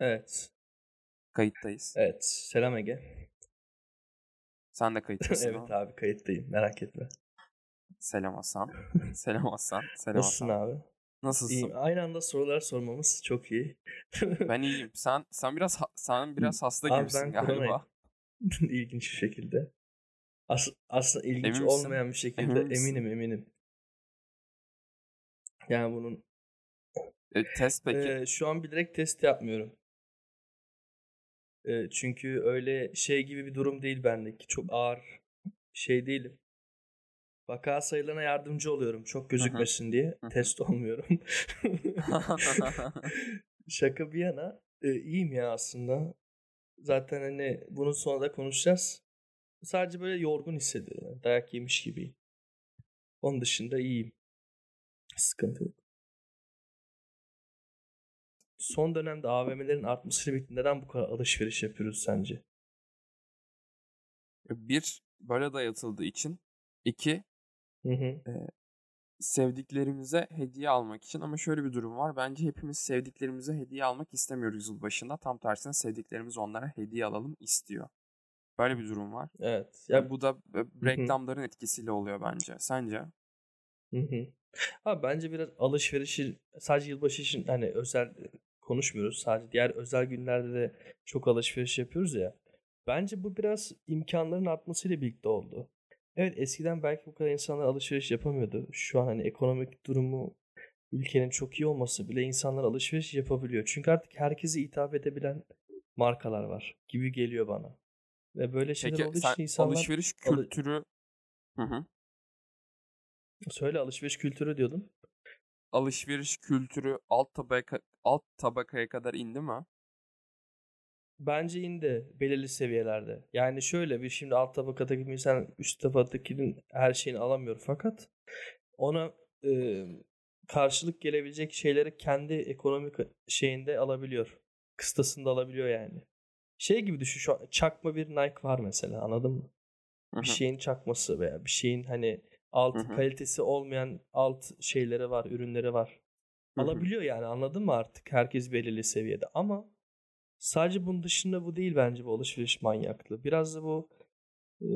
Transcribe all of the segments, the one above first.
Evet. Kayıttayız. Evet. Selam Ege. Sen de kayıttasın evet ama. abi kayıttayım. Merak etme. Selam Hasan. Selam Hasan. Selam Nasılsın Hasan. abi? Nasılsın? İyiyim. Aynı anda sorular sormamız çok iyi. Ben iyiyim. Sen sen biraz sen biraz hasta Abi gibisin ben galiba. İlginç bir şekilde. As aslında ilginç Emin misin? olmayan bir şekilde Emin misin? eminim eminim. Yani bunun E, test peki. Ee, şu an bir direkt test yapmıyorum. Ee, çünkü öyle şey gibi bir durum değil bendeki. Çok ağır şey değilim. Vaka sayılarına yardımcı oluyorum. Çok gözükmesin diye. Test olmuyorum. Şaka bir yana e, iyiyim ya aslında. Zaten hani bunun sonra da konuşacağız. Sadece böyle yorgun hissediyorum. Yani dayak yemiş gibiyim. Onun dışında iyiyim. Sıkıntı yok. Son dönemde AVM'lerin artmasıyla birlikte neden bu kadar alışveriş yapıyoruz sence? Bir böyle dayatıldığı için. iki Hı hı. sevdiklerimize hediye almak için ama şöyle bir durum var. Bence hepimiz sevdiklerimize hediye almak istemiyoruz yılbaşında. Tam tersine sevdiklerimiz onlara hediye alalım istiyor. Böyle bir durum var. Evet. Ya Ya bu da e, reklamların etkisiyle oluyor bence. Sence? Hı hı. Abi bence biraz alışverişi sadece yılbaşı için hani özel konuşmuyoruz. Sadece diğer özel günlerde de çok alışveriş yapıyoruz ya. Bence bu biraz imkanların artmasıyla birlikte oldu. Evet eskiden belki bu kadar insanlar alışveriş yapamıyordu. Şu an hani ekonomik durumu ülkenin çok iyi olması bile insanlar alışveriş yapabiliyor. Çünkü artık herkese hitap edebilen markalar var gibi geliyor bana. Ve böyle şeyler Peki olduğu için insanlar alışveriş alı- kültürü Hı hı. söyle alışveriş kültürü diyordun. alışveriş kültürü alt tabaka alt tabakaya kadar indi mi? Bence indi belirli seviyelerde. Yani şöyle bir şimdi alt tabakadaki bir insan üst tabakadakinin her şeyini alamıyor fakat ona e, karşılık gelebilecek şeyleri kendi ekonomik şeyinde alabiliyor. Kıstasında alabiliyor yani. Şey gibi düşün şu an çakma bir Nike var mesela anladın mı? Hı Bir şeyin çakması veya bir şeyin hani alt Hı hı. kalitesi olmayan alt şeyleri var, ürünleri var. Alabiliyor yani anladın mı artık herkes belirli seviyede ama sadece bunun dışında bu değil bence bu alışveriş manyaklığı. Biraz da bu e,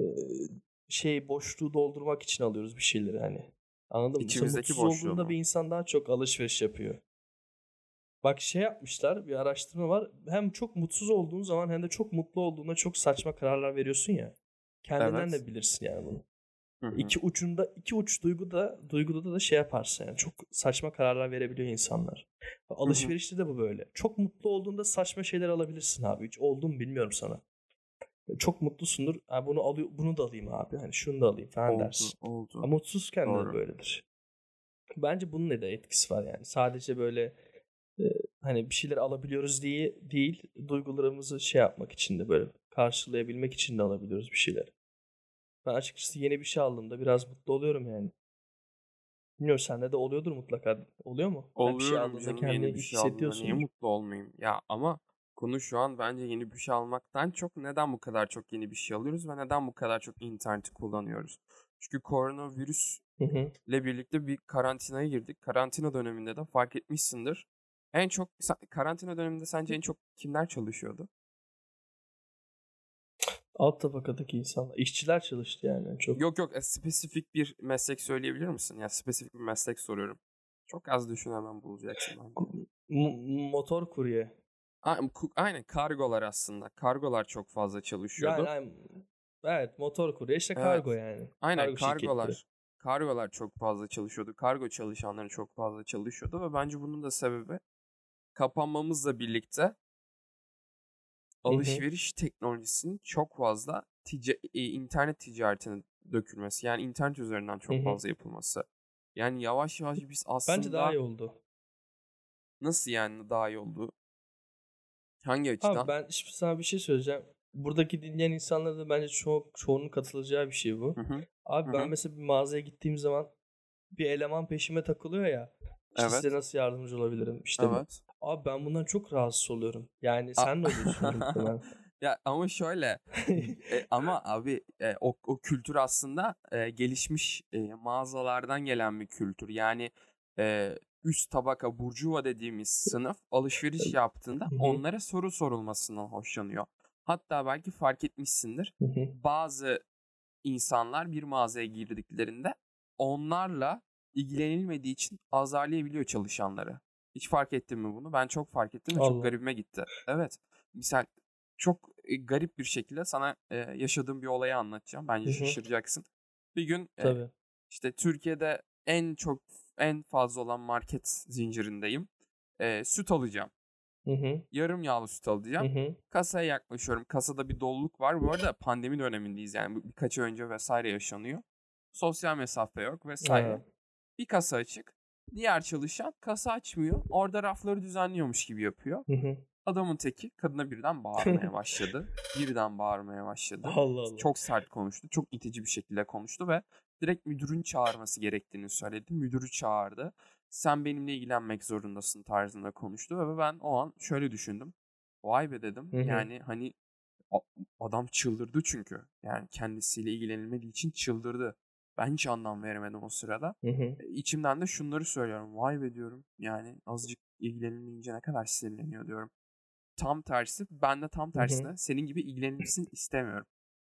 şey boşluğu doldurmak için alıyoruz bir şeyleri hani. Anladın mı? Mesela İçimizdeki mutsuz boşluğu olduğunda mu? bir insan daha çok alışveriş yapıyor. Bak şey yapmışlar bir araştırma var. Hem çok mutsuz olduğun zaman hem de çok mutlu olduğunda çok saçma kararlar veriyorsun ya. Kendinden Evet. de bilirsin yani bunu. Hı hı. İki ucunda iki uç duyguda duyguda da şey yaparsın yani çok saçma kararlar verebiliyor insanlar. Alışverişte de bu böyle. Çok mutlu olduğunda saçma şeyler alabilirsin abi. Hiç oldu mu bilmiyorum sana. Çok mutlusundur. Ha, bunu alıyor bunu da alayım abi. Hani şunu da alayım falan Oldu, dersin. oldu. Ama mutsuzken de Doğru. böyledir. Bence bunun ne de etkisi var yani. Sadece böyle e, hani bir şeyler alabiliyoruz diye değil, duygularımızı şey yapmak için de böyle karşılayabilmek için de alabiliyoruz bir şeyler. Ben açıkçası yeni bir şey aldığımda biraz mutlu oluyorum yani. Bilmiyorum sende de oluyordur mutlaka. Oluyor mu? Sen bir şey aldığında canım kendini yeni bir şey aldığımda niye mutlu olmayayım? Ya ama konu şu an bence yeni bir şey almaktan çok neden bu kadar çok yeni bir şey alıyoruz ve neden bu kadar çok interneti kullanıyoruz? Çünkü koronavirüs ile birlikte bir karantinaya girdik. Karantina döneminde de fark etmişsindir. En çok karantina döneminde sence en çok kimler çalışıyordu? Alt tabakadaki insanlar. işçiler çalıştı yani. Çok Yok yok e, spesifik bir meslek söyleyebilir misin? Ya spesifik bir meslek soruyorum. Çok az düşün hemen bulacaksın. M- motor kurye. A- Aynen kargolar aslında. Kargolar çok fazla çalışıyordu. Yani, yani evet motor kurye işte Evet. kargo yani. Aynen Kargo şirketleri. kargolar. Kargolar çok fazla çalışıyordu. Kargo çalışanları çok fazla çalışıyordu ve bence bunun da sebebi kapanmamızla birlikte alışveriş teknolojisinin çok fazla tica- e, internet ticaretine dökülmesi. Yani internet üzerinden çok Hı hı. fazla yapılması. Yani yavaş yavaş biz aslında Bence daha iyi oldu. nasıl yani daha iyi oldu? Hangi açıdan? Abi ben şimdi sana bir şey söyleyeceğim. Buradaki dinleyen insanlara da bence çoğu, çoğunun katılacağı bir şey bu. Hı hı. Abi Hı ben hı. mesela bir mağazaya gittiğim zaman bir eleman peşime takılıyor ya. İşte Evet. size nasıl yardımcı olabilirim? İşte Evet. Abi ben bundan çok rahatsız oluyorum. Yani sen ne oluyorsun. Ya ama şöyle e, ama abi e, o, o kültür aslında e, gelişmiş e, mağazalardan gelen bir kültür. Yani e, üst tabaka burjuva dediğimiz sınıf alışveriş yaptığında onlara soru sorulmasından hoşlanıyor. Hatta belki fark etmişsindir. Bazı insanlar bir mağazaya girdiklerinde onlarla ilgilenilmediği için azarlayabiliyor çalışanları. Hiç fark ettin mi bunu? Ben çok fark ettim ve çok garibime gitti. Evet. Misal çok e, garip bir şekilde sana e, yaşadığım bir olayı anlatacağım. Bence şaşıracaksın. Bir gün e, Tabii. işte Türkiye'de en çok en fazla olan market zincirindeyim. E, süt alacağım. Hı hı. Yarım yağlı süt alacağım. hı. Kasaya yaklaşıyorum. Kasada bir doluluk var. Bu arada pandemi dönemindeyiz yani. Birkaç ay önce vesaire yaşanıyor. Sosyal mesafe yok vesaire. Ha. Bir kasa açık. Diğer çalışan kasa açmıyor. Orada rafları düzenliyormuş gibi yapıyor. Hı hı. Adamın teki kadına birden bağırmaya başladı. birden bağırmaya başladı. Allah Allah. Çok sert konuştu. Çok itici bir şekilde konuştu ve direkt müdürün çağırması gerektiğini söyledi. Müdürü çağırdı. Sen benimle ilgilenmek zorundasın tarzında konuştu ve ben o an şöyle düşündüm. Vay be dedim. Hı hı. Yani hani adam çıldırdı çünkü. Yani kendisiyle ilgilenilmediği için çıldırdı. Ben hiç anlam veremedim o sırada. Hı hı. E, İçimden de şunları söylüyorum. Vay be diyorum. Yani azıcık ilgilenilmeyince ne kadar sinirleniyor diyorum. Tam tersi. Ben de tam hı. tersine senin gibi ilgilenilsin istemiyorum.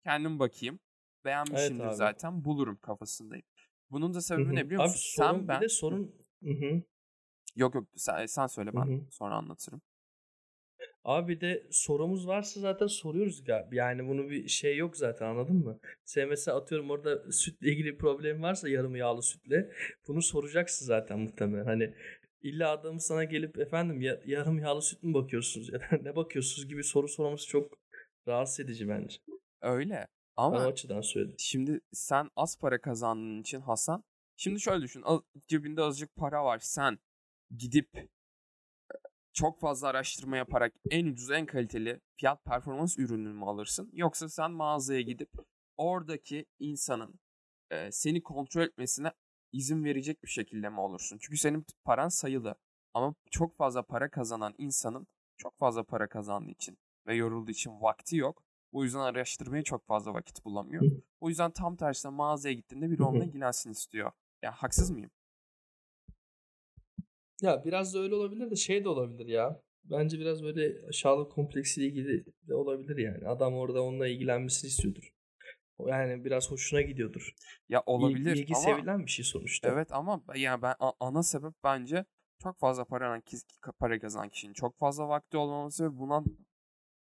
Kendim bakayım. Evet Beğenmişimdir abi. zaten. Bulurum kafasındayım. Bunun da Hı sebebi hı. ne biliyor Abi musun? sorun Sen ben... de Hı. sorun Hı hı. Yok yok sen, sen söyle Hı ben hı. sonra anlatırım. Abi bir de sorumuz varsa zaten soruyoruz. Yani bunu bir şey yok zaten anladın mı? Sen mesela atıyorum orada sütle ilgili problem varsa yarım yağlı sütle bunu soracaksın zaten muhtemelen. Hani illa adamı sana gelip efendim ya- yarım yağlı süt mü bakıyorsunuz ya da ne bakıyorsunuz gibi soru sorması çok rahatsız edici bence. Öyle. Ben o Ama açıdan söyledim. şimdi sen az para kazandığın için Hasan. Şimdi şöyle düşün. az- cebinde azıcık para var. Sen gidip çok fazla araştırma yaparak en ucuz en kaliteli fiyat performans ürününü mü alırsın? Yoksa sen mağazaya gidip oradaki insanın e, seni kontrol etmesine izin verecek bir şekilde mi olursun? Çünkü senin paran sayılı. Ama çok fazla para kazanan insanın çok fazla para kazandığı için ve yorulduğu için vakti yok. Bu yüzden araştırmaya çok fazla vakit bulamıyor. O yüzden tam tersine mağazaya gittiğinde hı. onunla ilgilensin istiyor. Ya haksız mıyım? Ya biraz da öyle olabilir de şey de olabilir ya. Bence biraz böyle aşağılık kompleksiyle ilgili de olabilir yani. Adam orada onunla ilgilenmesini istiyordur. Yani biraz hoşuna gidiyordur. Ya İl- olabilir İlgi ama sevilen bir şey sonuçta. evet ama yani ben ana sebep bence çok fazla para para kazanan kişinin çok fazla vakti olmaması ve buna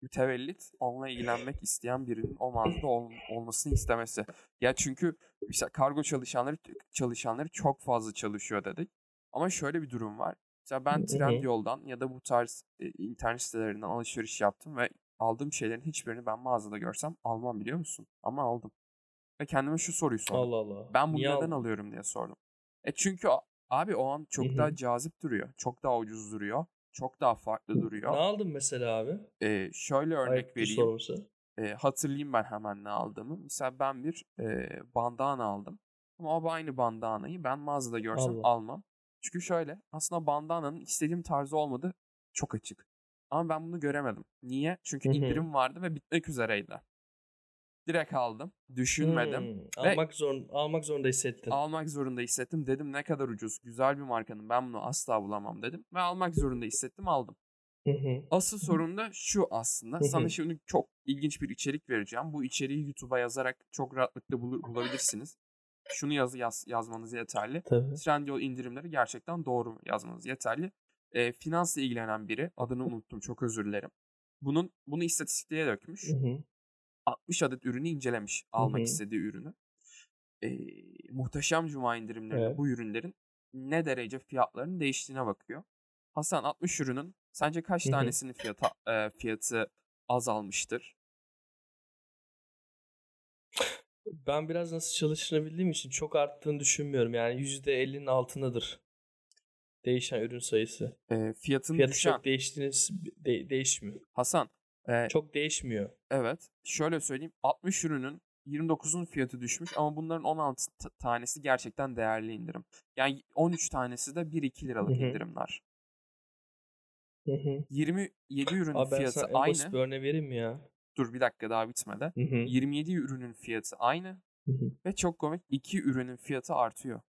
mütevellit onunla ilgilenmek isteyen birinin o mağazada ol- olmasını istemesi. Ya çünkü mesela kargo çalışanları çalışanları çok fazla çalışıyor dedik. Ama şöyle bir durum var. Mesela ben hı. Trendyol'dan ya da bu tarz e, internet sitelerinden alışveriş yaptım ve aldığım şeylerin hiçbirini ben mağazada görsem almam biliyor musun? Ama aldım. Ve kendime şu soruyu sordum. Allah Allah. Ben bunu Niye neden aldın? alıyorum diye sordum. E çünkü abi o an çok daha cazip duruyor. Çok daha ucuz duruyor. Çok daha farklı Ne duruyor. aldın mesela abi? E, şöyle örnek Ayıptır vereyim. sorması. E, hatırlayayım ben hemen ne aldığımı. Mesela ben bir e, bandana aldım. Ama o aynı bandanayı ben mağazada görsem Allah. almam. Çünkü şöyle aslında bandananın istediğim tarzı olmadı. Çok açık. Ama ben bunu göremedim. Niye? Çünkü indirim vardı ve bitmek üzereydi. Direkt aldım. Düşünmedim. Hmm, Ve almak zorun almak zorunda hissettin. almak zorunda hissettim. Dedim ne kadar ucuz. Güzel bir markanın. Ben bunu asla bulamam dedim. Ve almak zorunda hissettim. Aldım. Asıl sorun da şu aslında. Sana şimdi çok ilginç bir içerik vereceğim. Bu içeriği YouTube'a yazarak çok rahatlıkla bulur, bulabilirsiniz. Şunu yaz, yaz yazmanız yeterli. Tabii. Trendyol indirimleri gerçekten doğru mu yazmanız yeterli. E, finansla ilgilenen biri. Adını unuttum. Çok özür dilerim. Bunun bunu istatistiğe dökmüş. Hı hı. 60 adet ürünü incelemiş. Hı Almak hı. istediği ürünü. E, muhteşem cuma indirimlerinde Evet. bu ürünlerin ne derece fiyatlarının değiştiğine bakıyor. Hasan 60 ürünün sence kaç Hı hı. tanesinin fiyatı e, fiyatı azalmıştır? Ben biraz nasıl çalıştığını bildiğim için çok arttığını düşünmüyorum. Yani %50'nin altındadır değişen ürün sayısı. E, fiyatın Fiyatı düşen çok değiştiğini de- değişmiyor. Hasan e, Çok değişmiyor. evet şöyle söyleyeyim 60 ürünün 29'un fiyatı düşmüş ama bunların 16 t- tanesi gerçekten değerli indirim. Yani 13 tanesi de 1-2 Hı liralık hı. indirimler. Hı hı. 27 ürünün Abi ben fiyatı sana en aynı. bir örneği vereyim ya? Dur bir dakika daha bitmedi. Hı hı. 27 ürünün fiyatı aynı Hı hı. ve çok komik 2 ürünün fiyatı artıyor.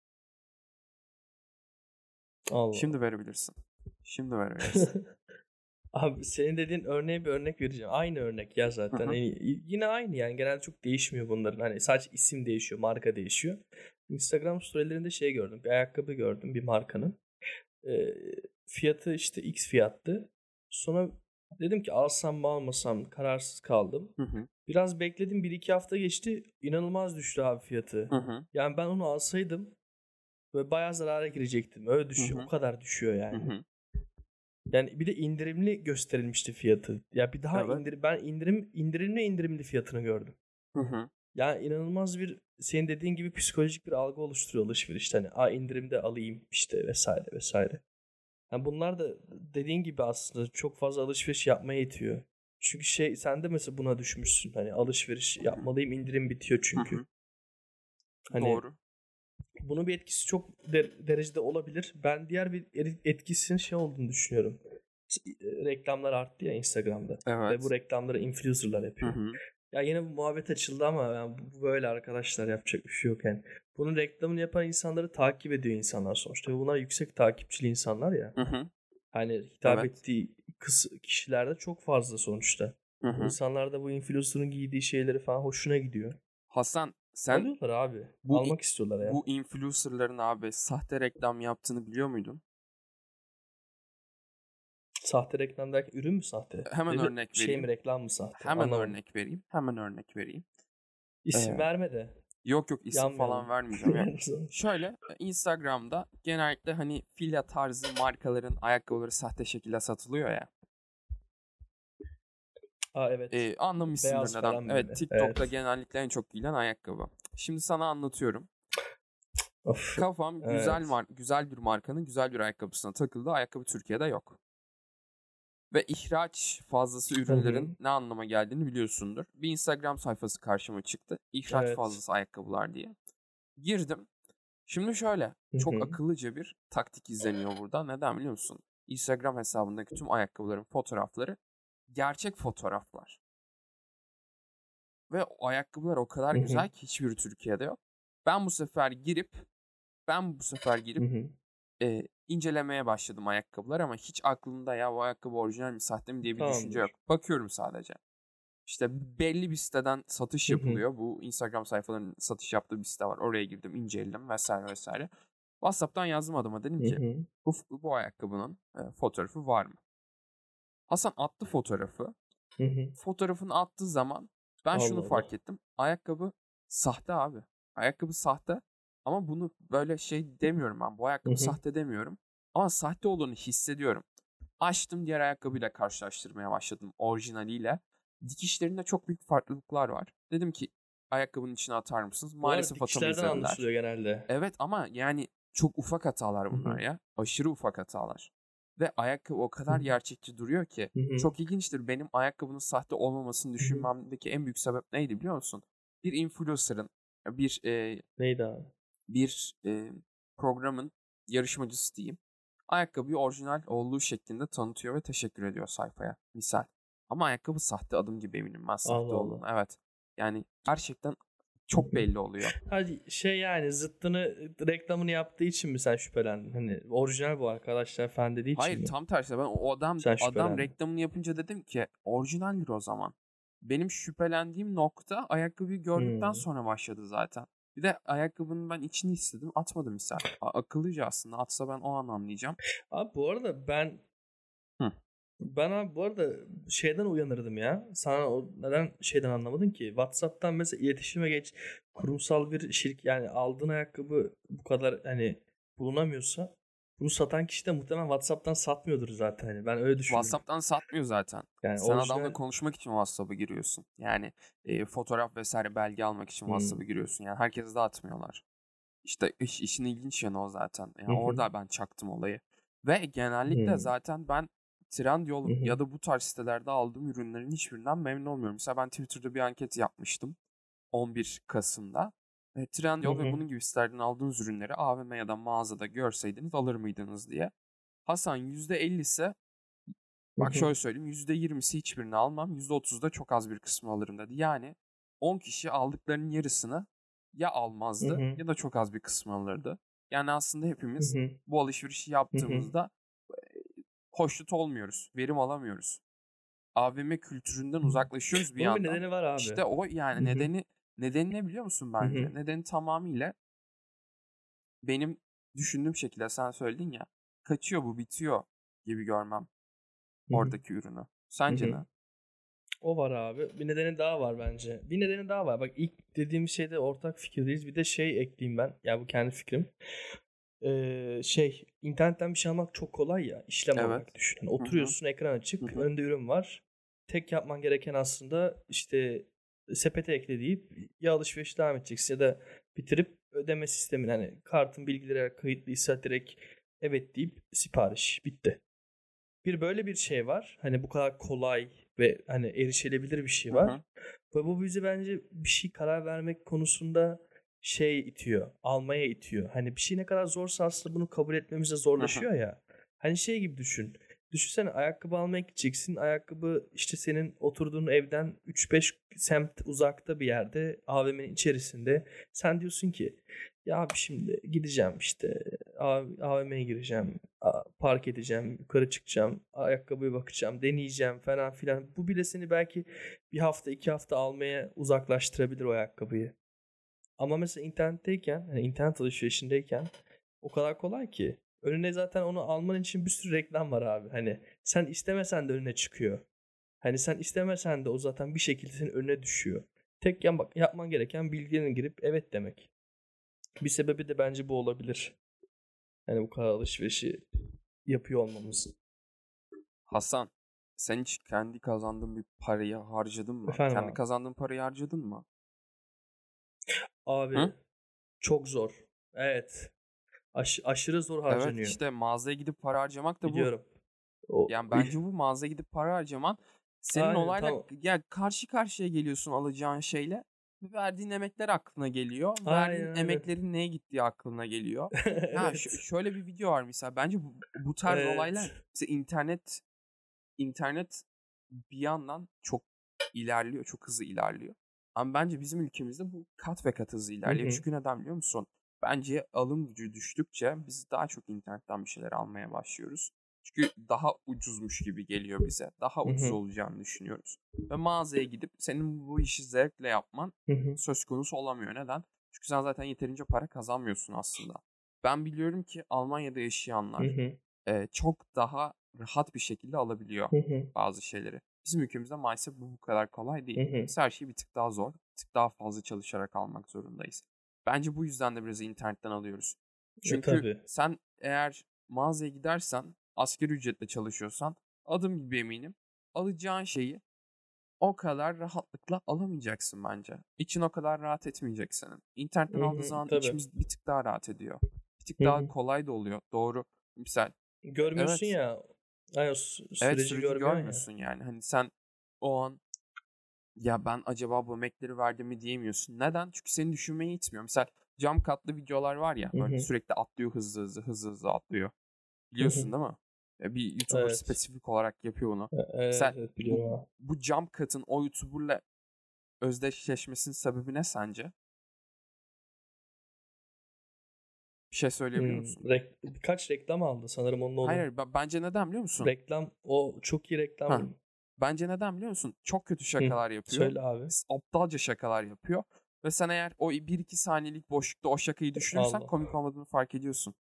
Allah. Şimdi verebilirsin. Şimdi verebilirsin. Abi senin dediğin örneğe bir örnek vereceğim. Aynı örnek ya zaten. Hı hı. Hani yine aynı yani genelde çok değişmiyor bunların. Hani sadece isim değişiyor, marka değişiyor. Instagram storylerinde şey gördüm. Bir ayakkabı gördüm bir markanın. Ee, fiyatı işte X fiyattı. Sonra dedim ki alsam mı almasam kararsız kaldım. Hı hı. Biraz bekledim. Bir iki hafta geçti. İnanılmaz düştü abi fiyatı. Hı hı. Yani ben onu alsaydım ve bayağı zarara girecektim. Öyle düşüyor. Hı hı. O kadar düşüyor Hı yani. hı. Yani bir de indirimli gösterilmişti fiyatı. Ya bir daha Evet. indir ben indirim indirimli indirimli fiyatını gördüm. Hı hı. Yani inanılmaz bir senin dediğin gibi psikolojik bir algı oluşturuyor alışverişte. Hani a indirimde alayım işte vesaire vesaire. Yani bunlar da dediğin gibi aslında çok fazla alışveriş yapmaya itiyor. Çünkü şey sen de mesela buna düşmüşsün. Hani alışveriş yapmalıyım indirim bitiyor Hı çünkü. hı. Hani Doğru. bunun bir etkisi çok de- derecede olabilir. Ben diğer bir etkisinin şey olduğunu düşünüyorum. S- Reklamlar arttı ya Instagram'da. Ve Evet. bu reklamları influencerlar Hı yapıyor. hı. Ya yine bu muhabbet açıldı ama yani bu böyle arkadaşlar yapacak bir şey yok yani. Bunun reklamını yapan insanları takip ediyor insanlar sonuçta. Bunlar yüksek takipçili insanlar ya. Hı hı. Hani hitap Evet. ettiği kız kişilerde çok fazla sonuçta. Hı hı. insanlar da bu influencer'ın giydiği şeyleri falan hoşuna gidiyor. Hasan sen Alıyorlar abi. bu- Almak istiyorlar ya. bu influencerların abi sahte reklam yaptığını biliyor muydun? Sahte reklam derken ürün mü sahte? Hemen Dedi- örnek Şey vereyim. mi reklam mı sahte? Hemen Anlamadım. örnek vereyim. Hemen örnek vereyim. İsim Ee, verme de. Yok yok isim Yanmayalım. falan vermeyeceğim. ya. Şöyle e, Instagram'da genellikle hani fila tarzı markaların ayakkabıları sahte şekilde satılıyor ya. Aa evet. Ee, anlamışsındır neden. Evet. TikTok'ta Evet. genellikle en çok giyilen ayakkabı. Şimdi sana anlatıyorum. Of. Kafam güzel Evet. mar güzel bir markanın güzel bir ayakkabısına takıldı. Ayakkabı Türkiye'de yok. Ve ihraç fazlası ürünlerin ne anlama geldiğini biliyorsundur. Bir Instagram sayfası karşıma çıktı. İhraç Evet. fazlası ayakkabılar diye. Girdim. Şimdi şöyle çok hı. akıllıca bir taktik izleniyor burada. Neden biliyor musun? Instagram hesabındaki tüm ayakkabıların fotoğrafları gerçek fotoğraflar. Ve o ayakkabılar o kadar Hı hı. güzel ki hiçbiri Türkiye'de yok. Ben bu sefer girip ben bu sefer girip e, incelemeye başladım ayakkabılar ama hiç aklımda ya bu ayakkabı orijinal mi sahte mi diye bir düşünce yok. Tamamdır. Bakıyorum sadece. İşte belli bir siteden satış yapılıyor. Bu Instagram sayfalarının satış yaptığı bir site var. Oraya girdim, inceledim vesaire vesaire. WhatsApp'tan yazdım adama dedim ki bu, bu ayakkabının e, fotoğrafı var mı? Hasan attı fotoğrafı. Fotoğrafını attığı zaman ben şunu Allah Allah. fark ettim. Ayakkabı sahte abi. Ayakkabı sahte ama bunu böyle şey demiyorum ben. Bu ayakkabı Hı hı. sahte demiyorum. Ama sahte olduğunu hissediyorum. Açtım diğer ayakkabıyla karşılaştırmaya başladım orijinaliyle. Dikişlerinde çok büyük farklılıklar var. Dedim ki ayakkabının içine atar mısınız? Maalesef atamayız anlaşılıyor genelde. Evet ama yani çok ufak hatalar bunlar hı. ya. Aşırı ufak hatalar. Ve ayakkabı o kadar gerçekçi duruyor ki. Hı hı. Çok ilginçtir. Benim ayakkabının sahte olmamasını düşünmemdeki en büyük sebep neydi biliyor musun? Bir influencer'ın, bir e, Neydi abi? Bir e, programın yarışmacısı diyeyim. Ayakkabıyı orijinal olduğu şeklinde tanıtıyor ve teşekkür ediyor sayfaya. Misal. Ama ayakkabı sahte adım gibi eminim ben sahte Allah Allah. olduğunu. Evet. Yani gerçekten çok belli oluyor. Hadi şey yani zıttını reklamını yaptığı için mi sen şüphelendin? Hani orijinal bu arkadaşlar falan dediği için Hayır mi? tam tersi. Ben o adam Sen adam reklamını yapınca dedim ki orijinaldir o zaman. Benim şüphelendiğim nokta ayakkabıyı gördükten Hmm. sonra başladı zaten. Bir de ayakkabının ben içini istedim. Atmadım misal. Akıllıca aslında. Atsa ben o an anlayacağım. Abi bu arada ben Hı. ben abi bu arada şeyden uyanırdım ya. Sana o neden şeyden anlamadın ki? WhatsApp'tan mesela iletişime geç kurumsal bir şirket yani aldığın ayakkabı bu kadar hani bulunamıyorsa bunu satan kişi de muhtemelen WhatsApp'tan satmıyordur zaten. Hani ben öyle düşünüyorum. WhatsApp'tan satmıyor zaten. Yani Sen orijinal adamla konuşmak için WhatsApp'a giriyorsun. Yani e, fotoğraf vesaire belge almak için Hmm. WhatsApp'a giriyorsun. Yani herkese dağıtmıyorlar. İşte iş, işin ilginç yanı o zaten. Yani Hı hı. orada ben çaktım olayı. Ve genellikle Hmm. zaten ben Trendyol Hı hı. ya da bu tarz sitelerde aldığım ürünlerin hiçbirinden memnun olmuyorum. Mesela ben Twitter'da bir anket yapmıştım 11 Kasım'da. E, Hı ve hı. bunun gibi sitelerden aldığınız ürünleri AVM ya da mağazada görseydiniz alır mıydınız diye. Hasan %50'si Bak hı. şöyle söyleyeyim %20'si hiçbirini almam %30'u da çok az bir kısmı alırım dedi. Yani 10 kişi aldıklarının yarısını ya Hı almazdı hı. ya da çok az bir kısmı alırdı. Yani aslında Hı hepimiz hı. bu alışverişi Hı hı. yaptığımızda eee, hoşnut olmuyoruz. Verim alamıyoruz. AVM kültüründen Hı. uzaklaşıyoruz bir Bunun bir yandan. nedeni var İşte abi. o Hı yani hı. nedeni nedeni ne biliyor musun Hı bence? hı. Nedeni tamamıyla benim düşündüğüm şekilde sen söyledin ya kaçıyor bu bitiyor gibi görmem Hı hı. oradaki ürünü. Hı Sence hı. ne? O var abi. Bir nedeni daha var bence. Bir nedeni daha var. Bak ilk dediğim şeyde ortak fikirdeyiz. Bir de şey ekleyeyim ben. Ya bu kendi fikrim. Ee, şey internetten bir şey almak çok kolay ya. İşlem Evet. olarak düşün. Hı hı. oturuyorsun ekran Hı açık. hı. Önünde ürün var. Tek yapman gereken aslında işte sepete ekle deyip ya alışveriş devam edeceksin ya da bitirip ödeme sistemini hani kartın bilgileri kayıtlıysa direkt evet deyip sipariş bitti. Bir böyle bir şey var. Hani bu kadar kolay ve hani erişilebilir bir şey Hı var. hı. Ve bu bizi bence bir şey karar vermek konusunda şey itiyor. Almaya itiyor. Hani bir şey ne kadar zorsa aslında bunu kabul etmemize Hı hı. zorlaşıyor ya. Hani şey gibi düşün. Düşünsene ayakkabı almaya gideceksin. Ayakkabı işte senin oturduğun evden 3-5 semt uzakta bir yerde AVM'nin içerisinde. Sen diyorsun ki ya abi şimdi gideceğim işte AVM'ye gireceğim. Park edeceğim. Yukarı çıkacağım. Ayakkabıya bakacağım. Deneyeceğim falan filan. Bu bile seni belki bir hafta iki hafta almaya uzaklaştırabilir o ayakkabıyı. Ama mesela internetteyken, hani internet alışverişindeyken o kadar kolay ki. Önüne zaten onu alman için bir sürü reklam var abi. Hani sen istemesen de önüne çıkıyor. Hani sen istemesen de o zaten bir şekilde senin önüne düşüyor. Tek bak yapman gereken bilgilerini girip evet demek. Bir sebebi de bence bu olabilir. Hani bu kadar alışverişi yapıyor olmamız. Hasan, sen hiç kendi kazandığın bir parayı harcadın mı? Efendim Kendi abi. kazandığın parayı harcadın mı? Abi Hı? çok zor. Evet. Aş- aşırı zor Evet harcanıyor. işte mağazaya gidip para harcamak da bu. Biliyorum. O Yani bence bu mağazaya gidip para harcaman senin Aynen, olayla tamam. ya karşı karşıya geliyorsun alacağın şeyle. Verdiğin emekler aklına geliyor. Verdiğin Aynen öyle. emeklerin neye gittiği aklına geliyor. Ha Evet. ş- şöyle bir video var mesela. Bence bu, bu tarz olaylar Evet. mesela internet internet bir yandan çok ilerliyor, çok hızlı ilerliyor. Ama bence bizim ülkemizde bu kat ve kat hızlı Hı ilerliyor. hı. Çünkü neden biliyor musun? Bence alım gücü düştükçe biz daha çok internetten bir şeyler almaya başlıyoruz. Çünkü daha ucuzmuş gibi geliyor bize. Daha ucuz olacağını düşünüyoruz. Ve mağazaya gidip senin bu işi zevkle yapman söz konusu olamıyor. Neden? Çünkü sen zaten yeterince para kazanmıyorsun aslında. Ben biliyorum ki Almanya'da yaşayanlar e, çok daha rahat bir şekilde alabiliyor bazı şeyleri. Bizim ülkemizde maalesef bu bu kadar kolay değil. Biz her şeyi bir tık daha zor, bir tık daha fazla çalışarak almak zorundayız. Bence bu yüzden de biraz internetten alıyoruz. E Çünkü tabii. sen eğer mağazaya gidersen, asgari ücretle çalışıyorsan, adım gibi eminim alacağın şeyi o kadar rahatlıkla alamayacaksın bence. İçin o kadar rahat etmeyecek senin. İnternetten aldığı zaman Tabii. içimiz bir tık daha rahat ediyor. Bir tık Hı daha kolay da oluyor. Doğru. Misal Görmüyorsun evet. ya. Ay o sü- Evet süreci süreci görmüyorsun ya. yani. Hani sen o an ya ben acaba bu emekleri verdim mi diyemiyorsun. Neden? Çünkü seni düşünmeye itmiyor. Mesela cam katlı videolar var ya böyle sürekli atlıyor hızlı hızlı hızlı hızlı atlıyor. Biliyorsun değil mi? Bir YouTuber Evet. spesifik olarak yapıyor onu. Evet, Mesela evet bu, bu cam katın o YouTuber'la özdeşleşmesinin sebebi ne sence? Bir şey söyleyebiliyor Hmm, musun? rek- birkaç reklam aldı sanırım onun Hayır, ben- bence neden biliyor musun? Reklam o çok iyi Ha, reklam. bence neden biliyor musun? Çok kötü Hı, şakalar yapıyor. söyle abi. aptalca şakalar yapıyor. Ve sen eğer o 1-2 saniyelik boşlukta o şakayı düşünürsen Allah. komik olmadığını fark ediyorsun.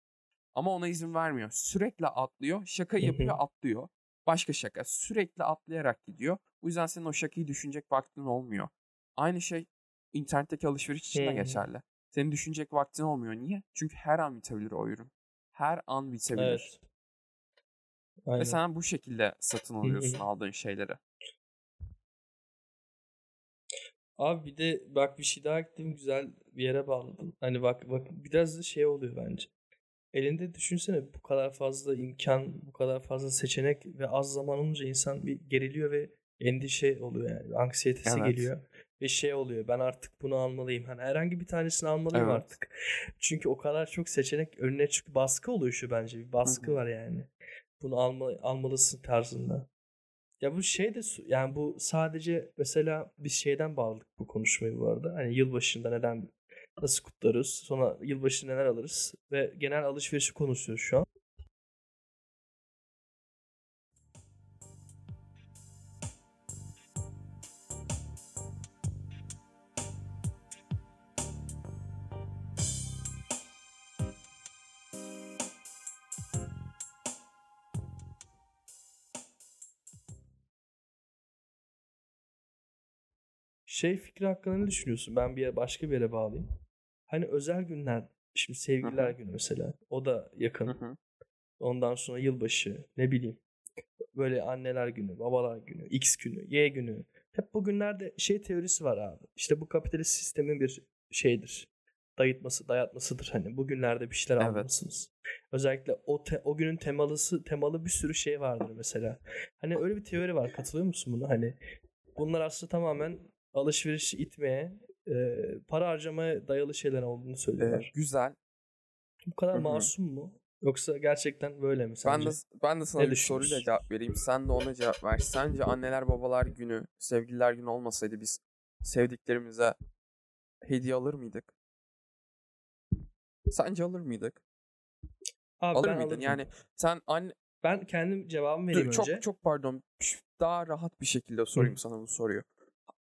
Ama ona izin vermiyor. Sürekli atlıyor. Şaka yapıyor, atlıyor. Başka şaka. Sürekli atlayarak gidiyor. Bu yüzden senin o şakayı düşünecek vaktin olmuyor. Aynı şey internetteki alışveriş için de hı. geçerli. Senin düşünecek vaktin olmuyor. Niye? Çünkü her an bitebilir o ürün. Her an bitebilir. Evet. Ve Aynen. sen bu şekilde satın alıyorsun aldığın şeyleri. Abi bir de bak bir şey daha ekledim güzel bir yere bağladım. Hani bak bak biraz da şey oluyor bence. Elinde düşünsene bu kadar fazla imkan, bu kadar fazla seçenek ve az zaman olunca insan bir geriliyor ve endişe oluyor yani. Anksiyetesi Evet. geliyor. Ve şey oluyor ben artık bunu almalıyım. Hani herhangi bir tanesini almalıyım Evet. artık. Çünkü o kadar çok seçenek önüne çık baskı oluşuyor bence. Bir baskı hı. var yani. Bunu alma, almalısın tarzında. Ya bu şey de yani bu sadece mesela biz şeyden bağladık bu konuşmayı bu arada. Hani yılbaşında neden nasıl kutlarız? Sonra yılbaşında neler alırız? Ve genel alışverişi konuşuyoruz şu an. Şey fikri hakkında ne düşünüyorsun? Ben bir başka bir yere bağlayayım. Hani özel günler, şimdi sevgililer günü mesela. O da yakın. hı. Ondan sonra yılbaşı, ne bileyim. Böyle anneler günü, babalar günü, X günü, Y günü. Hep bu günlerde şey teorisi var abi. İşte bu kapitalist sistemin bir şeydir. Dayatması, dayatmasıdır hani. Bugünlerde bir şeyler Evet. almalısınız. Özellikle o te- o günün temalısı temalı bir sürü şey vardır mesela. Hani öyle bir teori var. Katılıyor musun buna? Hani bunlar aslında tamamen alışverişi itmeye, e, para harcamaya dayalı şeyler olduğunu Ee, söylüyorlar. güzel. Bu kadar Hı hı. masum mu? Yoksa gerçekten böyle mi Ben sence? de ben de sana Ne bir soruyla cevap vereyim. Sen de ona cevap ver. Sence anneler babalar günü, sevgililer günü olmasaydı biz sevdiklerimize hediye alır mıydık? Sence alır mıydık? Abi Alır ben mıydın? alırdım. Yani sen anne Ben kendim cevabımı Dur, vereyim çok önce. çok pardon. Daha rahat bir şekilde sorayım sana bu soruyu.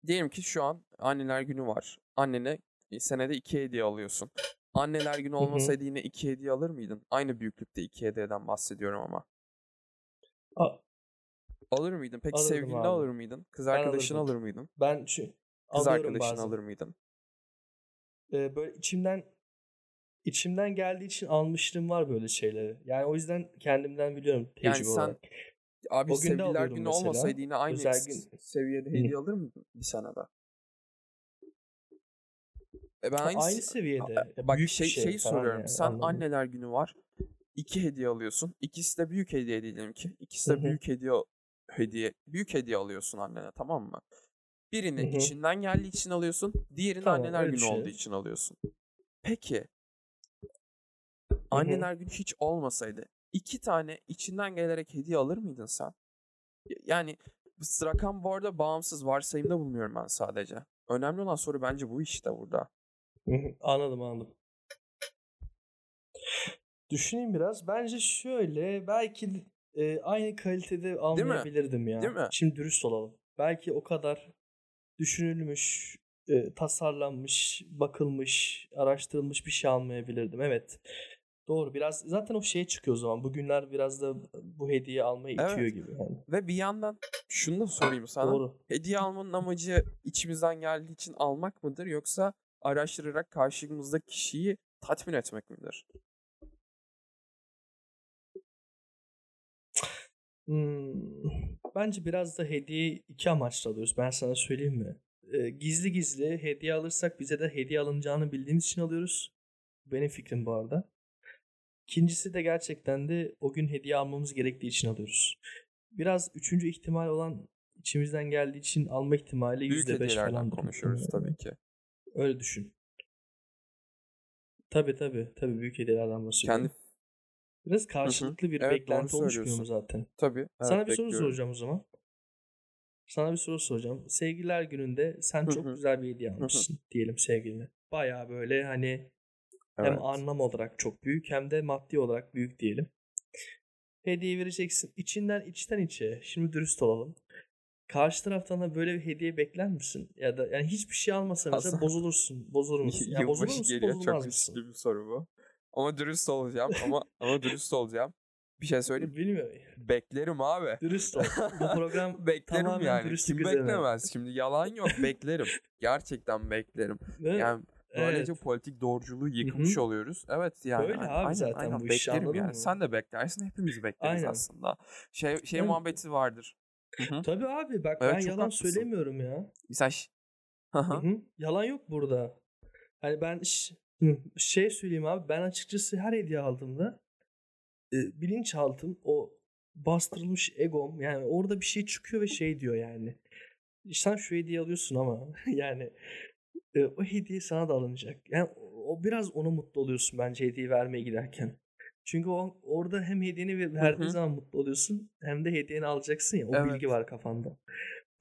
Diyelim ki şu an anneler günü var. Annene e, senede iki hediye alıyorsun. Anneler günü olmasaydı yine iki hediye alır mıydın? Aynı büyüklükte iki hediyeden bahsediyorum ama. A- Alır mıydın? Peki Alırdım sevgilini abi. alır mıydın? Kız arkadaşını alır mıydın? Ben şu Kız arkadaşını bazen. alır mıydın? Ee, böyle içimden içimden geldiği için almışlığım var böyle şeyleri. Yani o yüzden kendimden biliyorum Yani tecrübe sen olarak. Abi O sevgililer günü mesela. olmasaydı yine aynı Özel gün. seviyede Hı. hediye alır mıydın bir sana da? E ben aynı aynı se- seviyede. Ya Bak büyük şey şey şeyi soruyorum. yani Sen anladın mı? anneler günü var. iki hediye alıyorsun. İkisi de büyük hediye diyelim ki. İkisi Hı de hı. büyük hediye hediye büyük hediye alıyorsun annene tamam mı? Birini Hı hı. içinden geldiği için alıyorsun. Diğerini Tamam anneler günü olduğu şey. için alıyorsun. Peki Hı hı. anneler günü hiç olmasaydı iki tane içinden gelerek hediye alır mıydın sen? Yani rakam bu arada bağımsız varsayımda bulunuyorum ben sadece. Önemli olan soru bence bu işte burada. Anladım anladım. Düşüneyim biraz. Bence şöyle belki e, aynı kalitede Değil almayabilirdim Değil ya. mi? Şimdi dürüst olalım. Belki o kadar düşünülmüş, e, tasarlanmış, bakılmış, araştırılmış bir şey almayabilirdim. Evet. Doğru. Biraz zaten o şeye çıkıyor o zaman. Bugünler biraz da bu hediye itiyor Evet. gibi. Yani. Ve bir yandan şunu da sorayım sana. Doğru. Hediye almanın amacı içimizden geldiği için almak mıdır yoksa araştırarak karşımızdaki kişiyi tatmin etmek midir? Hmm, Bence biraz da hediye iki amaçla alıyoruz. Ben sana söyleyeyim mi? Ee, gizli gizli hediye alırsak bize de hediye alınacağını bildiğimiz için alıyoruz. Benim fikrim bu arada. İkincisi de gerçekten de o gün hediye almamız gerektiği için alıyoruz. Biraz üçüncü ihtimal olan içimizden geldiği için alma ihtimali Büyük yüzde beş hediyelerden falan. konuşuyoruz tabii ki. Öyle düşün. Tabii tabii. Tabii büyük hediyelerden bahsediyorum. Kendi Biraz karşılıklı bir Evet, beklenti oluşmuyor mu zaten? Sana evet, bir soru bekliyorum. soracağım o zaman. Sana bir soru soracağım. Sevgililer gününde sen Hı çok güzel bir hediye almışsın diyelim sevgiline. Baya böyle hani hem Evet. anlam olarak çok büyük hem de maddi olarak büyük diyelim. Hediye vereceksin. İçinden içten içe. Şimdi dürüst olalım. Karşı taraftan da böyle bir hediye bekler misin? Ya da yani hiçbir şey almasa mesela bozulursun. Bozulur musun? Ya bozulur musun? geliyor. Bozulmaz Çok mısın? bir soru bu. Ama dürüst olacağım. ama ama dürüst olacağım. Bir şey söyleyeyim. mi? Bilmiyorum. Beklerim abi. Dürüst ol. Bu program beklerim yani. Kim beklemez? Şimdi yalan yok. Beklerim. Gerçekten beklerim. Mi? Yani böylece Evet. politik doğruculuğu yıkmış oluyoruz. Evet yani. Böyle aynen, abi aynen, zaten aynen. bu Beklerim yani. mı? Sen de beklersin. Hepimiz bekleriz Aynen. aslında. Şey şey Evet. muhabbeti vardır. Hı hı. Tabii abi bak Evet, ben yalan haklısın. söylemiyorum ya. Hı. Yalan yok burada. Hani ben ş- şey söyleyeyim abi ben açıkçası her hediye aldığımda e, bilinçaltım o bastırılmış egom yani orada bir şey çıkıyor ve şey diyor yani. Sen şu hediye alıyorsun ama yani e, o hediye sana da alınacak. Yani o biraz ona mutlu oluyorsun bence hediye vermeye giderken. Çünkü o orada hem hediyeni verdiğin zaman mutlu oluyorsun hem de hediyeni alacaksın ya o Evet. bilgi var kafanda.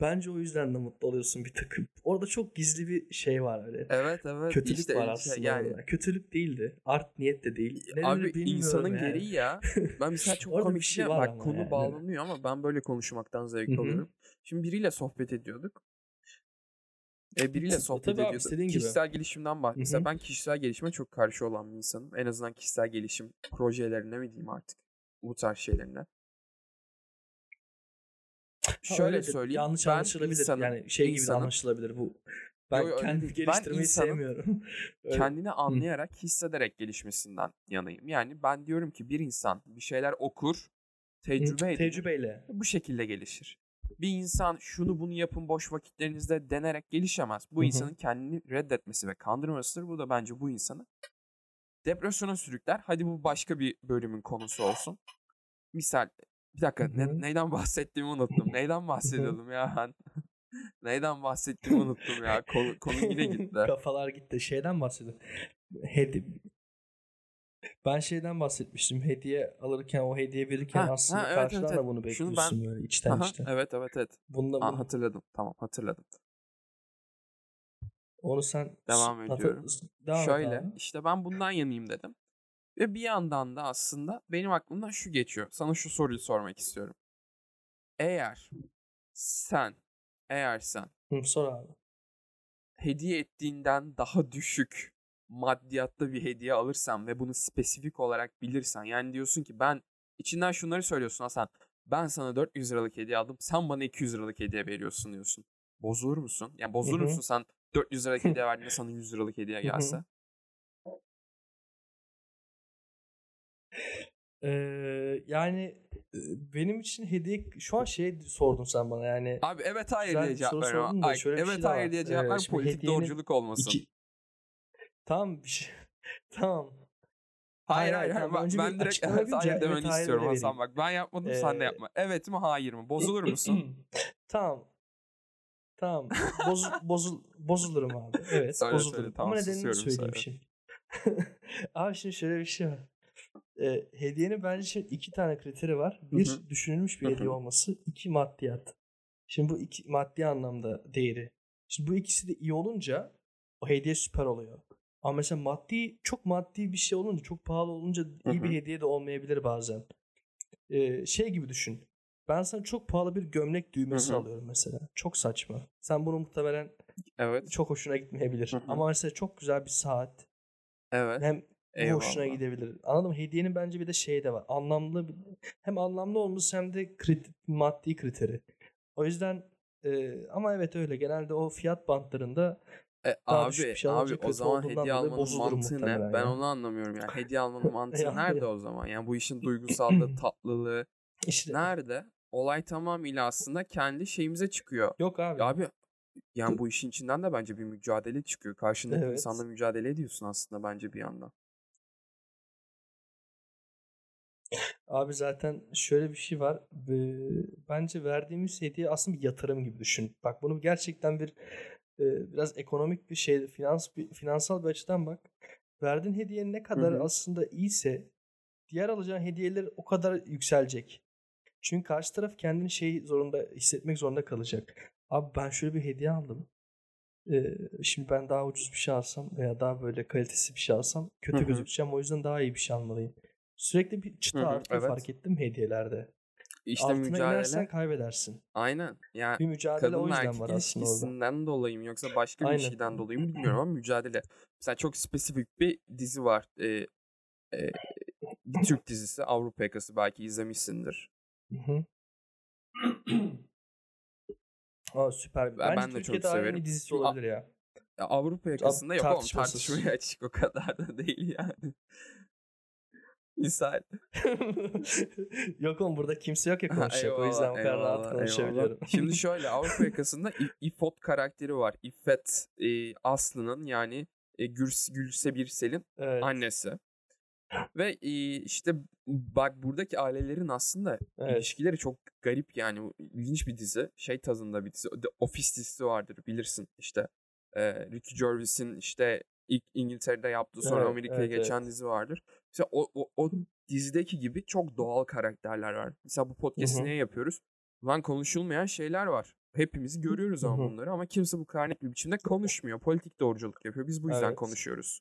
Bence o yüzden de mutlu oluyorsun bir tık. Orada çok gizli bir şey var öyle. Evet evet Kötülük işte var şey, aslında yani orada. Kötülük değildi. Art niyet de değil. Ne abi insanın yani. gereği ya. Ben mesela çok Orada bir komik şey şey var bak konu yani. bağlanıyor ama ben böyle konuşmaktan zevk alıyorum. Şimdi biriyle sohbet ediyorduk. E, biriyle sohbet Tabii abi, ediyorduk. istediğin gibi. Kişisel gelişimden bahs. Hı Mesela ben kişisel gelişime çok karşı olan bir insanım. En azından kişisel gelişim projelerine mi diyeyim artık. Bu tarz şeylerine. Ha, Şöyle öyle de söyleyeyim. yanlış ben anlaşılabilir. insanım, yani şey gibi insanım. anlaşılabilir bu. Ben Yo, yo, kendimi değil. Ben geliştirmeyi insanım. sevmiyorum. Kendini anlayarak, hissederek gelişmesinden yanayım. Yani ben diyorum ki bir insan bir şeyler okur, tecrübe edinir, Tecrübeyle. bu şekilde gelişir. Bir insan şunu bunu yapın boş vakitlerinizde denerek gelişemez. Bu insanın kendini reddetmesi ve kandırmasıdır. Bu da bence bu insanı depresyona sürükler. Hadi bu başka bir bölümün konusu olsun. Misal bir dakika ne- neyden bahsettiğimi unuttum. Neyden bahsediyordum ya ben? neyden bahsettiğimi unuttum ya. Konu, konu yine gitti. Kafalar gitti. Şeyden bahsediyorum. Hedi ben şeyden bahsetmiştim. Hediye alırken o hediye verirken Ha, aslında ha, evet, karşıdan evet, da evet. bunu Şunu bekliyorsun ben- böyle içten Aha, içten. evet evet evet. Bununla Aa, bunu, hatırladım. Tamam hatırladım. onu sen Devam ediyorum. Devam Şöyle abi. işte ben bundan yanayım dedim. Ve bir yandan da aslında benim aklımdan şu geçiyor. Sana şu soruyu sormak istiyorum. Eğer sen, eğer sen Hı, sor abi. hediye ettiğinden daha düşük maddiyatta bir hediye alırsan ve bunu spesifik olarak bilirsen yani diyorsun ki ben içinden şunları söylüyorsun Hasan. Ben sana 400 liralık hediye aldım. Sen bana 200 liralık hediye veriyorsun diyorsun. Bozulur musun? Yani bozulur musun sen 400 liralık hediye verdiğinde sana 100 liralık hediye gelse? Ee, yani benim için hediye şu an şey sordun sen bana yani Abi evet hayır diye cevap da Ay, evet şey hayır diye cevap Ee, ver politik hediyenin doğruculuk olmasın. iki tamam şey tamam Hayır Hayır, hayır, hayır, hayır. tamam. Ben bir direkt evet hayır demeni evet, hayır istiyorum öyle Hasan bak. Ben yapmadım sen de Ee, yapma. Evet mi hayır mı? Bozulur musun? tamam tamam Boz, bozul, bozulurum abi evet Söyle, bozulurum söyle, tamam, ama nedenini söyleyeyim söyle. şimdi abi şimdi şöyle bir şey var Ee, hediyenin bence şimdi iki tane kriteri var bir hı. düşünülmüş bir Hı hediye olması iki maddiyat şimdi bu iki maddi anlamda değeri şimdi bu ikisi de iyi olunca o hediye süper oluyor ama mesela maddi çok maddi bir şey olunca çok pahalı olunca iyi bir hediye de olmayabilir bazen Ee, şey gibi düşün ben sana çok pahalı bir gömlek düğmesi Hı hı. alıyorum mesela. Çok saçma. Sen bunu muhtemelen Evet. çok hoşuna gitmeyebilir. Hı hı. Ama mesela çok güzel bir saat. Evet. Hem bu hoşuna Eyvallah. gidebilir. Anladın mı? Hediyenin bence bir de şey de var. Anlamlı hem anlamlı olması hem de kriti- maddi kriteri. O yüzden e, ama evet öyle. Genelde o fiyat bantlarında E, Daha düşük abi bir şey abi alınca o kötü zaman olduğundan hediye dolayı almanın bozulurum mantığı ne? muhtemelen Ben onu anlamıyorum yani. Hediye almanın mantığı Yani. nerede o zaman? Yani bu işin duygusallığı, tatlılığı işte nerede? Olay tamamıyla aslında kendi şeyimize çıkıyor. yok abi. Ya abi yani bu işin içinden de bence bir mücadele çıkıyor. Karşındaki Evet. insanla mücadele ediyorsun aslında bence bir yandan. Abi zaten şöyle bir şey var. Ee, Bence verdiğimiz hediye aslında bir yatırım gibi düşün. Bak bunu gerçekten bir e, biraz ekonomik bir şey, finans bir, finansal bir açıdan bak. Verdiğin hediye ne kadar hı. aslında iyiyse diğer alacağın hediyeler o kadar yükselecek. Çünkü karşı taraf kendini şey zorunda hissetmek zorunda kalacak. Abi ben şöyle bir hediye aldım. Ee, şimdi ben daha ucuz bir şey alsam veya daha böyle kalitesi bir şey alsam kötü Hı hı. gözükeceğim. O yüzden daha iyi bir şey almalıyım. Sürekli bir çıta Hı hı, artıyor evet. fark ettim hediyelerde. İşte Altına mücadele. inersen kaybedersin. Aynen. Yani Bir mücadele o yüzden erkek var aslında orada. ilişkisinden dolayı mı yoksa başka bir Aynen. şeyden dolayı mı bilmiyorum ama mücadele. Mesela çok spesifik bir dizi var. Ee, e, bir Türk dizisi Avrupa Yakası belki izlemişsindir. Hı hı. Aa, süper. Ben- ben de çok Türkiye'de en severim. dizisi olabilir ya. Ya Avrupa yakasında yok oğlum tartışmaya açık o kadar da değil yani. Misal. yok oğlum burada kimse yok ya konuşacak. o yüzden bu kadar rahat eyvallah, eyvallah. konuşabiliyorum. Şimdi şöyle Avrupa yakasında İfot karakteri var. İffet e, Aslı'nın yani e, Gürs, Gülse Birsel'in evet. annesi. Ve e, işte bak buradaki ailelerin aslında Evet. ilişkileri çok garip yani. İlginç bir dizi. Şey tadında bir dizi. The Office dizisi vardır bilirsin işte. E, Ricky Gervais'in işte ilk İngiltere'de yaptığı sonra Evet, Amerika'ya evet, geçen evet. dizi vardır. İşte o, o, o dizideki gibi çok doğal karakterler var. Mesela bu podcast'i niye yapıyoruz? Lan konuşulmayan şeyler var. Hepimiz görüyoruz ama bunları ama kimse bu kadar net bir biçimde konuşmuyor. Politik doğruculuk yapıyor. Biz bu yüzden Evet. konuşuyoruz.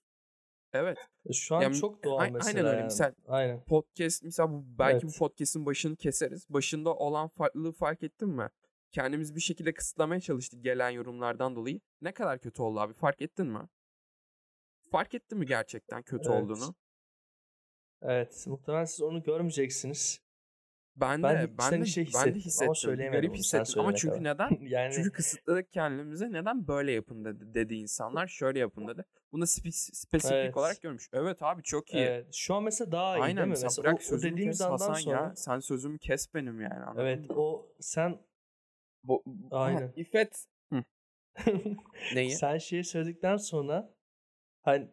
Evet. Şu an Yani çok doğal mesela aynen öyle. yani. Misal Aynen. podcast mesela bu belki bu Evet. podcast'in başını keseriz. Başında olan farklılığı fark ettin mi? Kendimizi bir şekilde kısıtlamaya çalıştık gelen yorumlardan dolayı. Ne kadar kötü oldu abi fark ettin mi? Fark ettin mi gerçekten kötü Evet. olduğunu? Evet. Muhtemelen siz onu görmeyeceksiniz. Ben Ben de ben de içe ben de hissettim ama söyleyemedim Garip hissettim ama çünkü kadar. neden? Yani Çünkü kısıtladık kendimize. Neden böyle yapın dedi, dedi insanlar. Şöyle yapın dedi. Bunu spe- spesifik Evet. olarak görmüş. Evet abi çok iyi. evet. Şu an mesela daha iyi Aynen değil mi? mesela Mesela bırak o, sözümü dediğimiz kes Hasan sonra ya. Sen sözümü kes benim yani anladın evet mı? o sen aha, aynen. İffet. Hı. Neyi? sen şeyi söyledikten sonra hani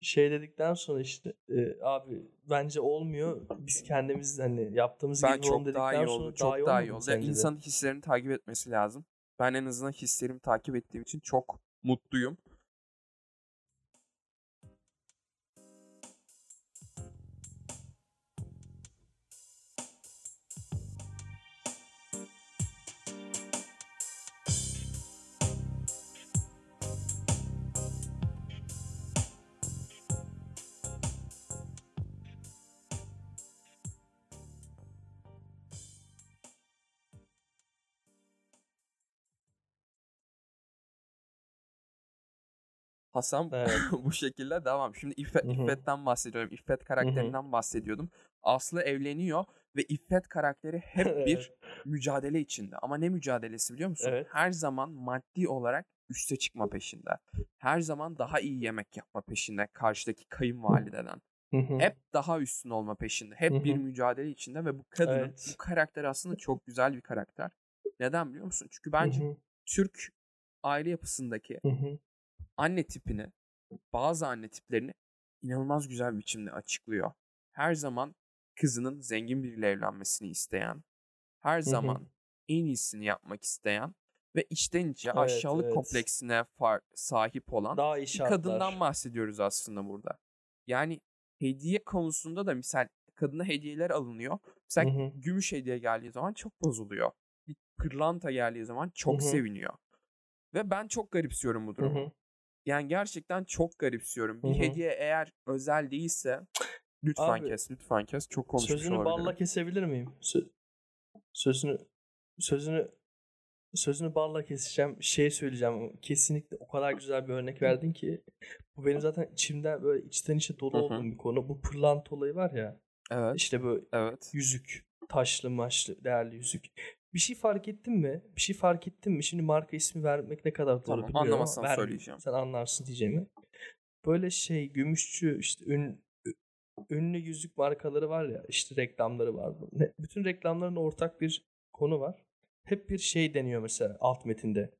şey dedikten sonra işte e, abi bence olmuyor. Biz kendimiz hani yaptığımız Ben gibi çok daha iyi dedikten oldu. sonra Çok daha iyi daha iyi oldu. Yani insanın hislerini takip etmesi lazım. Ben en azından hislerimi takip ettiğim için çok mutluyum. Hasan Evet. bu şekilde devam. Şimdi İffet. İffet'ten bahsediyorum. İffet karakterinden bahsediyordum. Aslı evleniyor ve İffet karakteri hep bir mücadele içinde. Ama ne mücadelesi biliyor musun? Evet. Her zaman maddi olarak üste çıkma peşinde. Her zaman daha iyi yemek yapma peşinde karşıdaki kayınvalideden. Hep daha üstün olma peşinde. Hep bir mücadele içinde ve bu kadının Evet. bu karakter aslında çok güzel bir karakter. Neden biliyor musun? Çünkü bence. Türk aile yapısındaki. Anne tipini, bazı anne tiplerini inanılmaz güzel bir biçimde açıklıyor. Her zaman kızının zengin biriyle evlenmesini isteyen, her Hı hı. zaman en iyisini yapmak isteyen ve içten içe Evet, aşağılık evet. kompleksine far- sahip olan Daha bir kadından bahsediyoruz aslında burada. Yani hediye konusunda da misal kadına hediyeler alınıyor. Hı Mesela hı. gümüş hediye geldiği zaman çok bozuluyor. Bir pırlanta geldiği zaman Hı çok hı. seviniyor. Ve ben çok garipsiyorum bu Hı durumu. hı. Yani gerçekten çok garipsiyorum. Bir hı. hediye eğer özel değilse lütfen Abi kes, lütfen kes. Çok konuşmuş sözünü balla olabilirim. kesebilir miyim? Sö- sözünü sözünü sözünü balla keseceğim. Şey söyleyeceğim. Kesinlikle o kadar güzel bir örnek verdin ki bu benim zaten içimden böyle içten içe dolu Hı hı. olduğum bir konu. Bu pırlanta olayı var ya. Evet, İşte böyle evet. yüzük, taşlı maçlı değerli yüzük. Bir şey fark ettin mi? Bir şey fark ettin mi? Şimdi marka ismi vermek ne kadar doğru Tamam, bilmiyorum ama anlamazsan vermeyeyim. söyleyeceğim. Sen anlarsın diyeceğimi. Böyle şey gümüşçü işte ün, ünlü yüzük markaları var ya işte reklamları var. Ne- Bütün reklamların ortak bir konu var. Hep bir şey deniyor mesela alt metinde.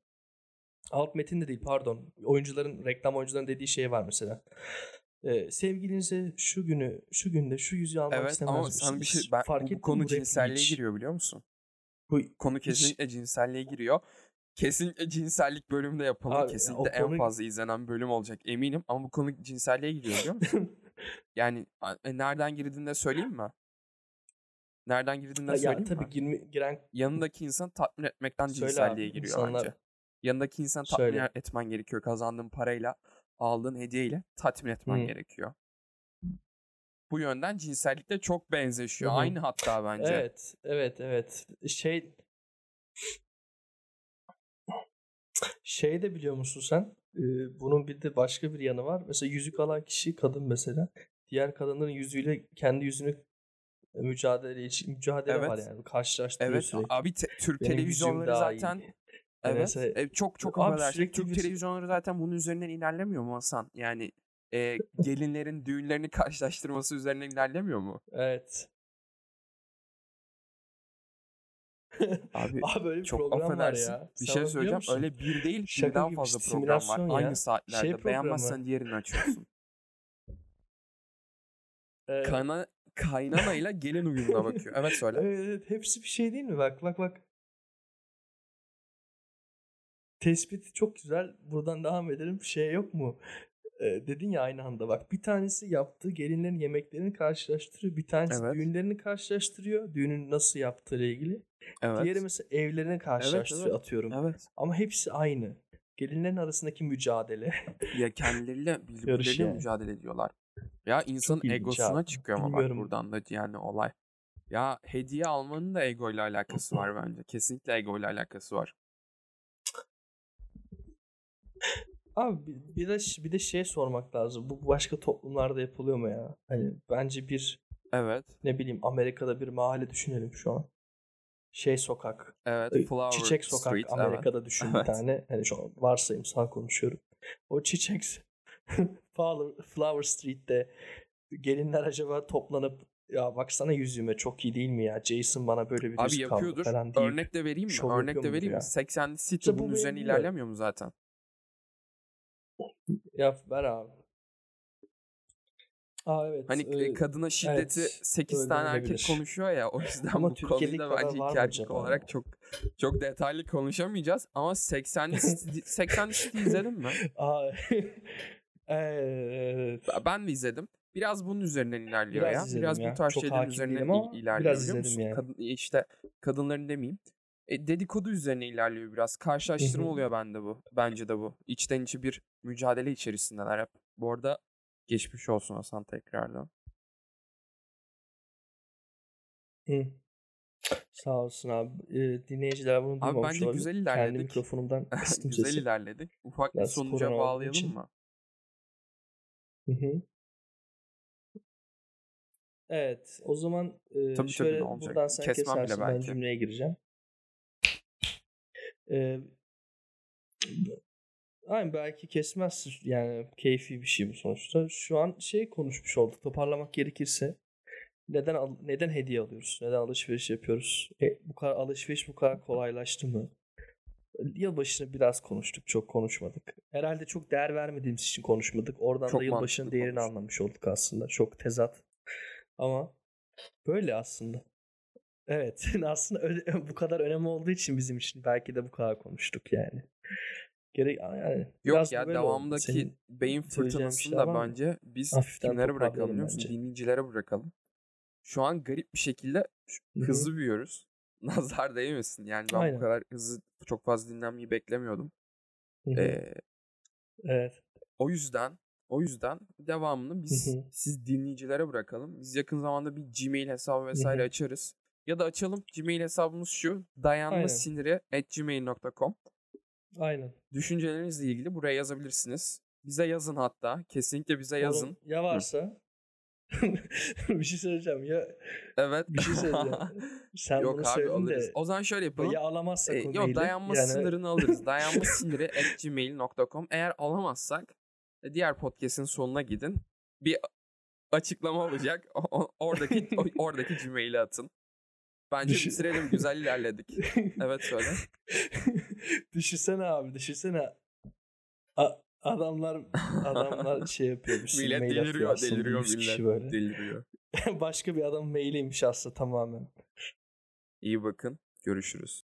Alt metinde değil pardon. Oyuncuların reklam oyuncuların dediği şey var mesela. Ee, sevgilinize şu günü şu günde şu yüzüğü almak Evet istemez ama sana bir şey ben Fark bu, bu konu cinselliğe giriyor biliyor musun? Bu Konu hiç kesinlikle cinselliğe giriyor. Kesinlikle cinsellik bölümü de yapalım. abi ya Kesinlikle o en konu fazla izlenen bölüm olacak eminim ama bu konu cinselliğe giriyor biliyor musun? Yani e, nereden girdiğini de söyleyeyim mi? Nereden girdiğini de ya söyleyeyim tabii mi? girme, giren Yanındaki insanı tatmin etmekten söyle cinselliğe abi giriyor insanlar bence. Yanındaki insanı tatmin söyle. etmen gerekiyor. Kazandığın parayla, aldığın hediyeyle tatmin etmen Hı. gerekiyor. Bu yönden cinsellikle çok benzeşiyor. hı. Aynı hatta bence. Evet, evet, evet. Şey şey de biliyor musun sen? Ee, bunun bir de başka bir yanı var. Mesela yüzük alan kişi kadın mesela. Diğer kadınların yüzüğüyle kendi yüzünü mücadele için mücadele var Evet. yani. Karşılaştırıyor Evet sürekli. abi te- Türk Benim televizyonları iyi. zaten Yani evet mesela e, çok çok abi affedersin. Türk bir televizyonları zaten bunun üzerinden ilerlemiyor mu Hasan? Yani e, gelinlerin düğünlerini karşılaştırması üzerinden ilerlemiyor mu? evet. Abi Abi böyle bir çok program var affedersin. ya. Bir Sen şey söyleyeceğim. musun? Öyle bir değil Şaka birden fazla işte, program var. simülasyon Aynı ya. saatlerde. Şey. Beğenmezsen diğerini açıyorsun. Ee, Kana, kaynanayla gelin uyumuna bakıyor. Evet söyle. Evet, evet, hepsi bir şey değil mi? Bak bak bak. Tespit çok güzel. Buradan devam edelim. Şey yok mu? E, dedin ya aynı anda bak bir tanesi yaptığı gelinlerin yemeklerini karşılaştırıyor. Bir tanesi Evet. düğünlerini karşılaştırıyor. Düğünün nasıl yaptığı ile ilgili. Evet. Diğeri mesela evlerini karşılaştırıyor evet. atıyorum. Evet. Ama hepsi aynı. Gelinlerin arasındaki mücadele. Ya kendileriyle birbirleriyle yani. mücadele ediyorlar. Ya insanın egosuna çıkıyor ama Bilmiyorum. bak buradan da yani olay. Ya hediye almanın da ego ile alakası var bence. Kesinlikle ego ile alakası var. Abi bir- de bir de şey sormak lazım. Bu başka toplumlarda yapılıyor mu ya? Hani bence bir Evet. ne bileyim Amerika'da bir mahalle düşünelim şu an. Şey sokak. Evet. Flower Çiçek sokak Street. Evet. Amerika'da düşün bir Evet. tane. Hani şu an varsayımsal konuşuyorum. O çiçek Flower, Street'te gelinler acaba toplanıp ya baksana yüzüme çok iyi değil mi ya? Jason bana böyle bir Abi yapıyordur. falan deyip Örnek de vereyim mi? şov Örnek de vereyim mi? 80 City İşte bu bunun üzerine benim- evet. ilerlemiyor mu zaten? Yap ver abi. Aa evet. Hani e, kadına şiddeti evet, 8 öyle tane erkek olabilir. konuşuyor ya o yüzden Ama bu konuda bence iki erkek olarak çok çok detaylı konuşamayacağız ama 80 City, 80 City izledin mi? Aa, evet. Ben de izledim. Biraz bunun üzerinden ilerliyor Biraz ya. Biraz ya. bu tarz Çok şeylerin üzerinden ama ilerliyor biraz izledim musun? yani. Kadın, işte kadınların demeyeyim. E, dedikodu üzerine ilerliyor biraz. Karşılaştırma oluyor bende bu. Bence de bu. İçten içe bir mücadele içerisindeler hep. Bu arada geçmiş olsun Hasan tekrardan. Hı. Sağ olsun abi. Ee, dinleyiciler bunu Abi duymamış bence olabilir. güzel Kendi ilerledik. mikrofonumdan kıstım Güzel ilerledik. Ufak bir sonuca bağlayalım için. mı? Hı hı. Evet. O zaman e, tabii, şöyle olacak? buradan sen Kesmem bile kesersin ben cümleye gireceğim. Ee, aynen belki kesmezsin yani keyfi bir şey bu sonuçta. Şu an şey konuşmuş olduk. Toparlamak gerekirse neden al- neden hediye alıyoruz? Neden alışveriş yapıyoruz? E, bu kadar alışveriş bu kadar kolaylaştı mı? Yılbaşını biraz konuştuk, çok konuşmadık. Herhalde çok değer vermediğimiz için konuşmadık. Oradan Çok da yılbaşının değerini konuştuk. anlamış olduk aslında. Çok tezat. Ama böyle aslında. Evet, aslında bu kadar önemli olduğu için bizim için belki de bu kadar konuştuk yani. Gerek yani Yok ya Senin beyin fırtınasını da bence biz Hafiften kimlere bırakalım biliyor musun? Dinleyicilere bırakalım. Şu an garip bir şekilde Hı hı. hızlı büyüyoruz. Nazar değmesin. Yani ben Aynen. bu kadar hızlı çok fazla dinlenmeyi beklemiyordum. Ee, Evet. o yüzden o yüzden devamını biz siz dinleyicilere bırakalım. Biz yakın zamanda bir Gmail hesabı vesaire açarız. Ya da açalım. Gmail hesabımız şu. dayanmasiniri at gmail.com Aynen. Düşüncelerinizle ilgili buraya yazabilirsiniz. Bize yazın hatta. Kesinlikle bize yazın. Oğlum, ya varsa bir şey söyleyeceğim ya Evet. bir şey söyleyeceğim. Sen Yok bunu abi alırız. de O zaman şöyle yapalım. ya alamazsak E, yok dayanma yani sınırını alırız. Dayanma sınırı at gmail.com. Eğer alamazsak e, diğer podcast'in sonuna gidin. Bir açıklama olacak. O- oradaki oradaki Gmail'i atın. Bence Düşün- bitirelim. Güzel ilerledik. Evet söyle. düşünsene abi düşünsene. A- adamlar adamlar şey yapıyormuş. millet mail deliriyor, deliriyor 100 kişi millet. böyle. Deliriyor. Başka bir adam mailiymiş aslında tamamen. İyi bakın. Görüşürüz.